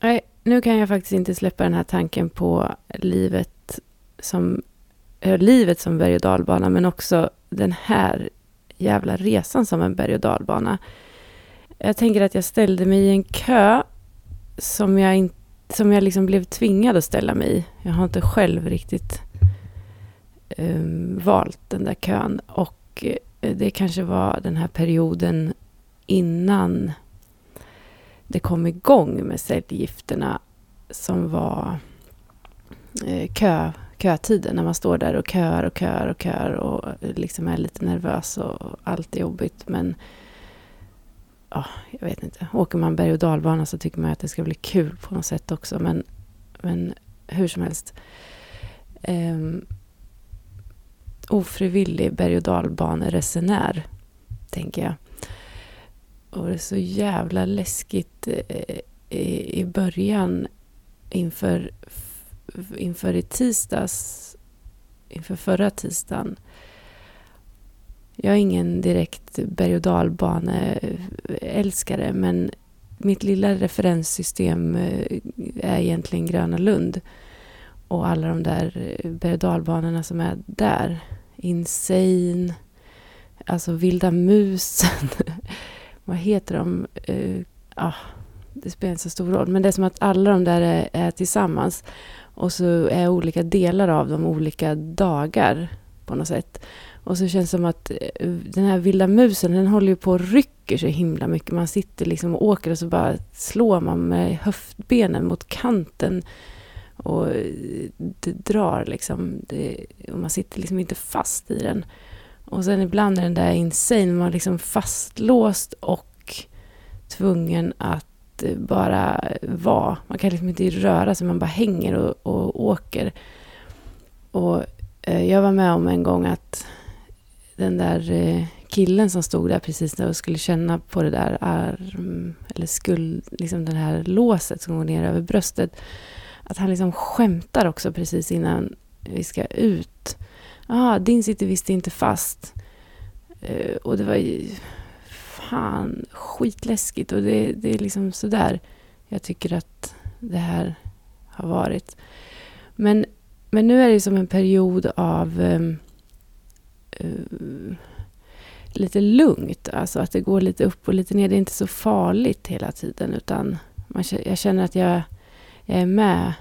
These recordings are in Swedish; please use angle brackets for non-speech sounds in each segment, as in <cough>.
Nej, nu kan jag faktiskt inte släppa den här tanken på livet som, äh, livet som berg och dalbana, men också den här jävla resan som en berg och dalbana. Jag tänker att jag ställde mig i en kö som jag, in, som jag liksom blev tvingad att ställa mig i. Jag har inte själv riktigt um, valt den där kön. Och eh, det kanske var den här perioden innan det kom igång med cellgifterna som var eh, kö, kötiden. När man står där och kör och kör och kör och eh, liksom är lite nervös och allt är jobbigt. Men ja, jag vet inte. Åker man berg och dalbana så tycker man att det ska bli kul på något sätt också. Men, men hur som helst. Um, ofrivillig berg och dalbaneresenär, tänker jag var det så jävla läskigt eh, i, i början inför, inför i tisdags, inför förra tisdagen jag är ingen direkt berg och dalbaneälskare men mitt lilla referenssystem eh, är egentligen Gröna Lund. Och alla de där eh, berg och dalbanorna som är där. Insane, alltså Vilda musen. <laughs> Vad heter de? Uh, ah, det spelar inte så stor roll. Men det är som att alla de där är, är tillsammans. Och så är olika delar av dem olika dagar på något sätt. Och så känns det som att eh, den här vilda musen, den håller ju på och rycker så himla mycket. Man sitter liksom och åker och så bara slår man med höftbenen mot kanten. Och eh, det drar liksom. Det, och man sitter liksom inte fast i den. Och sen ibland är den där insane. Man är liksom fastlåst och tvungen att eh, bara vara. Man kan liksom inte röra sig, man bara hänger och, och åker. Och eh, jag var med om en gång att den där eh, killen som stod där precis där och skulle känna på det där arm, eller skuld, liksom det här låset som går ner över bröstet. Att han liksom skämtar också precis innan vi ska ut. Ja, din sitter visst inte fast. Uh, och det var ju fan skitläskigt och det, det är liksom sådär jag tycker att det här har varit. Men, men nu är det som en period av um, uh, lite lugnt. Alltså att det går lite upp och lite ner. Det är inte så farligt hela tiden. Utan man, jag känner att jag, jag är med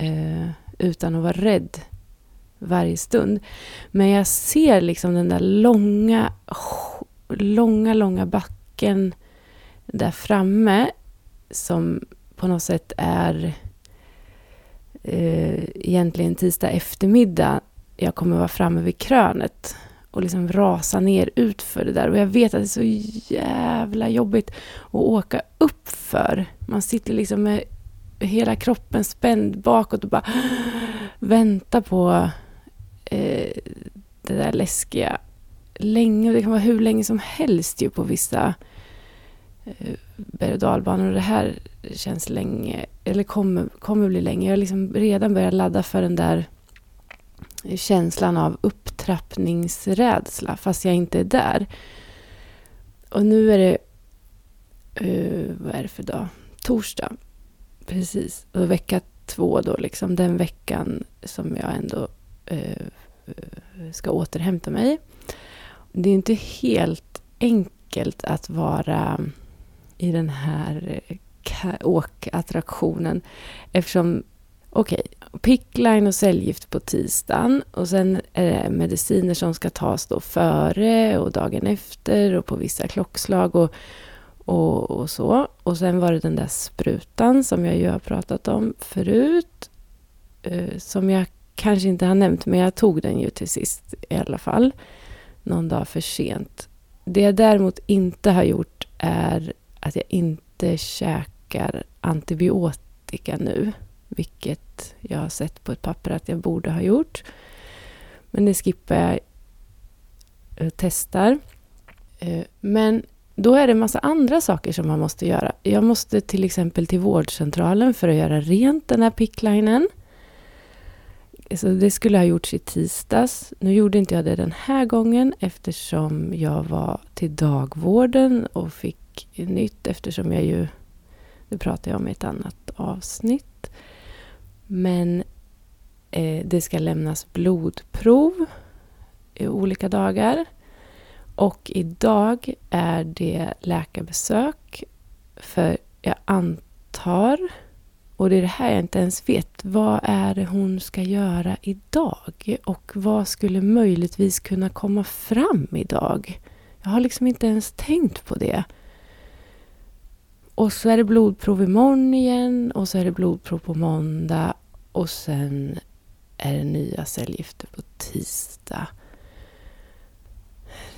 uh, utan att vara rädd varje stund. Men jag ser liksom den där långa, långa, långa backen där framme som på något sätt är eh, egentligen tisdag eftermiddag jag kommer vara framme vid krönet och liksom rasa ner ut för det där. Och jag vet att det är så jävla jobbigt att åka upp för. Man sitter liksom med hela kroppen spänd bakåt och bara <gasps> väntar på eh, det där läskiga länge. Och det kan vara hur länge som helst ju på vissa eh, berg och dalbanor. Och det här känns länge, eller kommer, kommer bli länge. Jag har liksom redan börjat ladda för den där känslan av upptrappningsrädsla fast jag inte är där. Och nu är det, uh, vad är det för dag? Torsdag. Precis. Och vecka två då, liksom den veckan som jag ändå Eh, eh, ska återhämta mig. Det är inte helt enkelt att vara i den här eh, åkattraktionen eftersom Okej, pickline och cellgift på tisdagen och sen är det mediciner som ska tas då före och dagen efter och på vissa klockslag och, och, och så. Och sen var det den där sprutan som jag ju har pratat om förut. Som jag kanske inte har nämnt, men jag tog den ju till sist i alla fall. Någon dag för sent. Det jag däremot inte har gjort är att jag inte käkar antibiotika nu. Vilket jag har sett på ett papper att jag borde ha gjort. Men det skippar jag. Jag testar. Eh, men då är det en massa andra saker som man måste göra. Jag måste till exempel till vårdcentralen för att göra rent den här picklinen. Så det skulle ha gjorts i tisdags. Nu gjorde inte jag det den här gången eftersom jag var till dagvården och fick nytt eftersom jag ju Det pratar jag om i ett annat avsnitt. Men eh, det ska lämnas blodprov i olika dagar. Och idag är det läkarbesök. För jag antar, och det är det här jag inte ens vet, vad är det hon ska göra idag? Och vad skulle möjligtvis kunna komma fram idag? Jag har liksom inte ens tänkt på det. Och så är det blodprov imorgon igen och så är det blodprov på måndag och sen är det nya cellgifter på tisdag.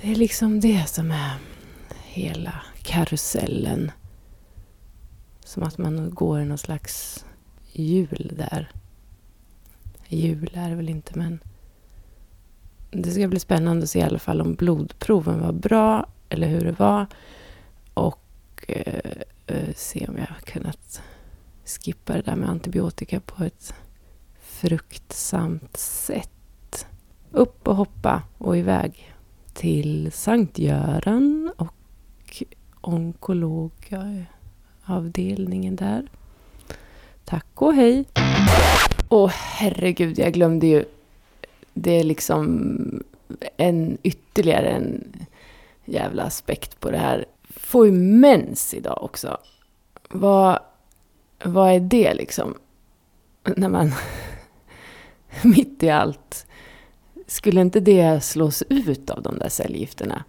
Det är liksom det som är hela karusellen. Som att man går i någon slags hjul där. Jul är det väl inte, men det ska bli spännande att se i alla fall om blodproven var bra eller hur det var. Och eh, eh, se om jag har kunnat skippa det där med antibiotika på ett fruktsamt sätt. Upp och hoppa och iväg till Sankt Göran och onkolog. Avdelningen där. Tack och hej! Åh herregud, jag glömde ju. Det är liksom en ytterligare en jävla aspekt på det här. Får ju mens idag också. Vad, vad är det liksom? När man <laughs> mitt i allt skulle inte det slås ut av de där cellgifterna?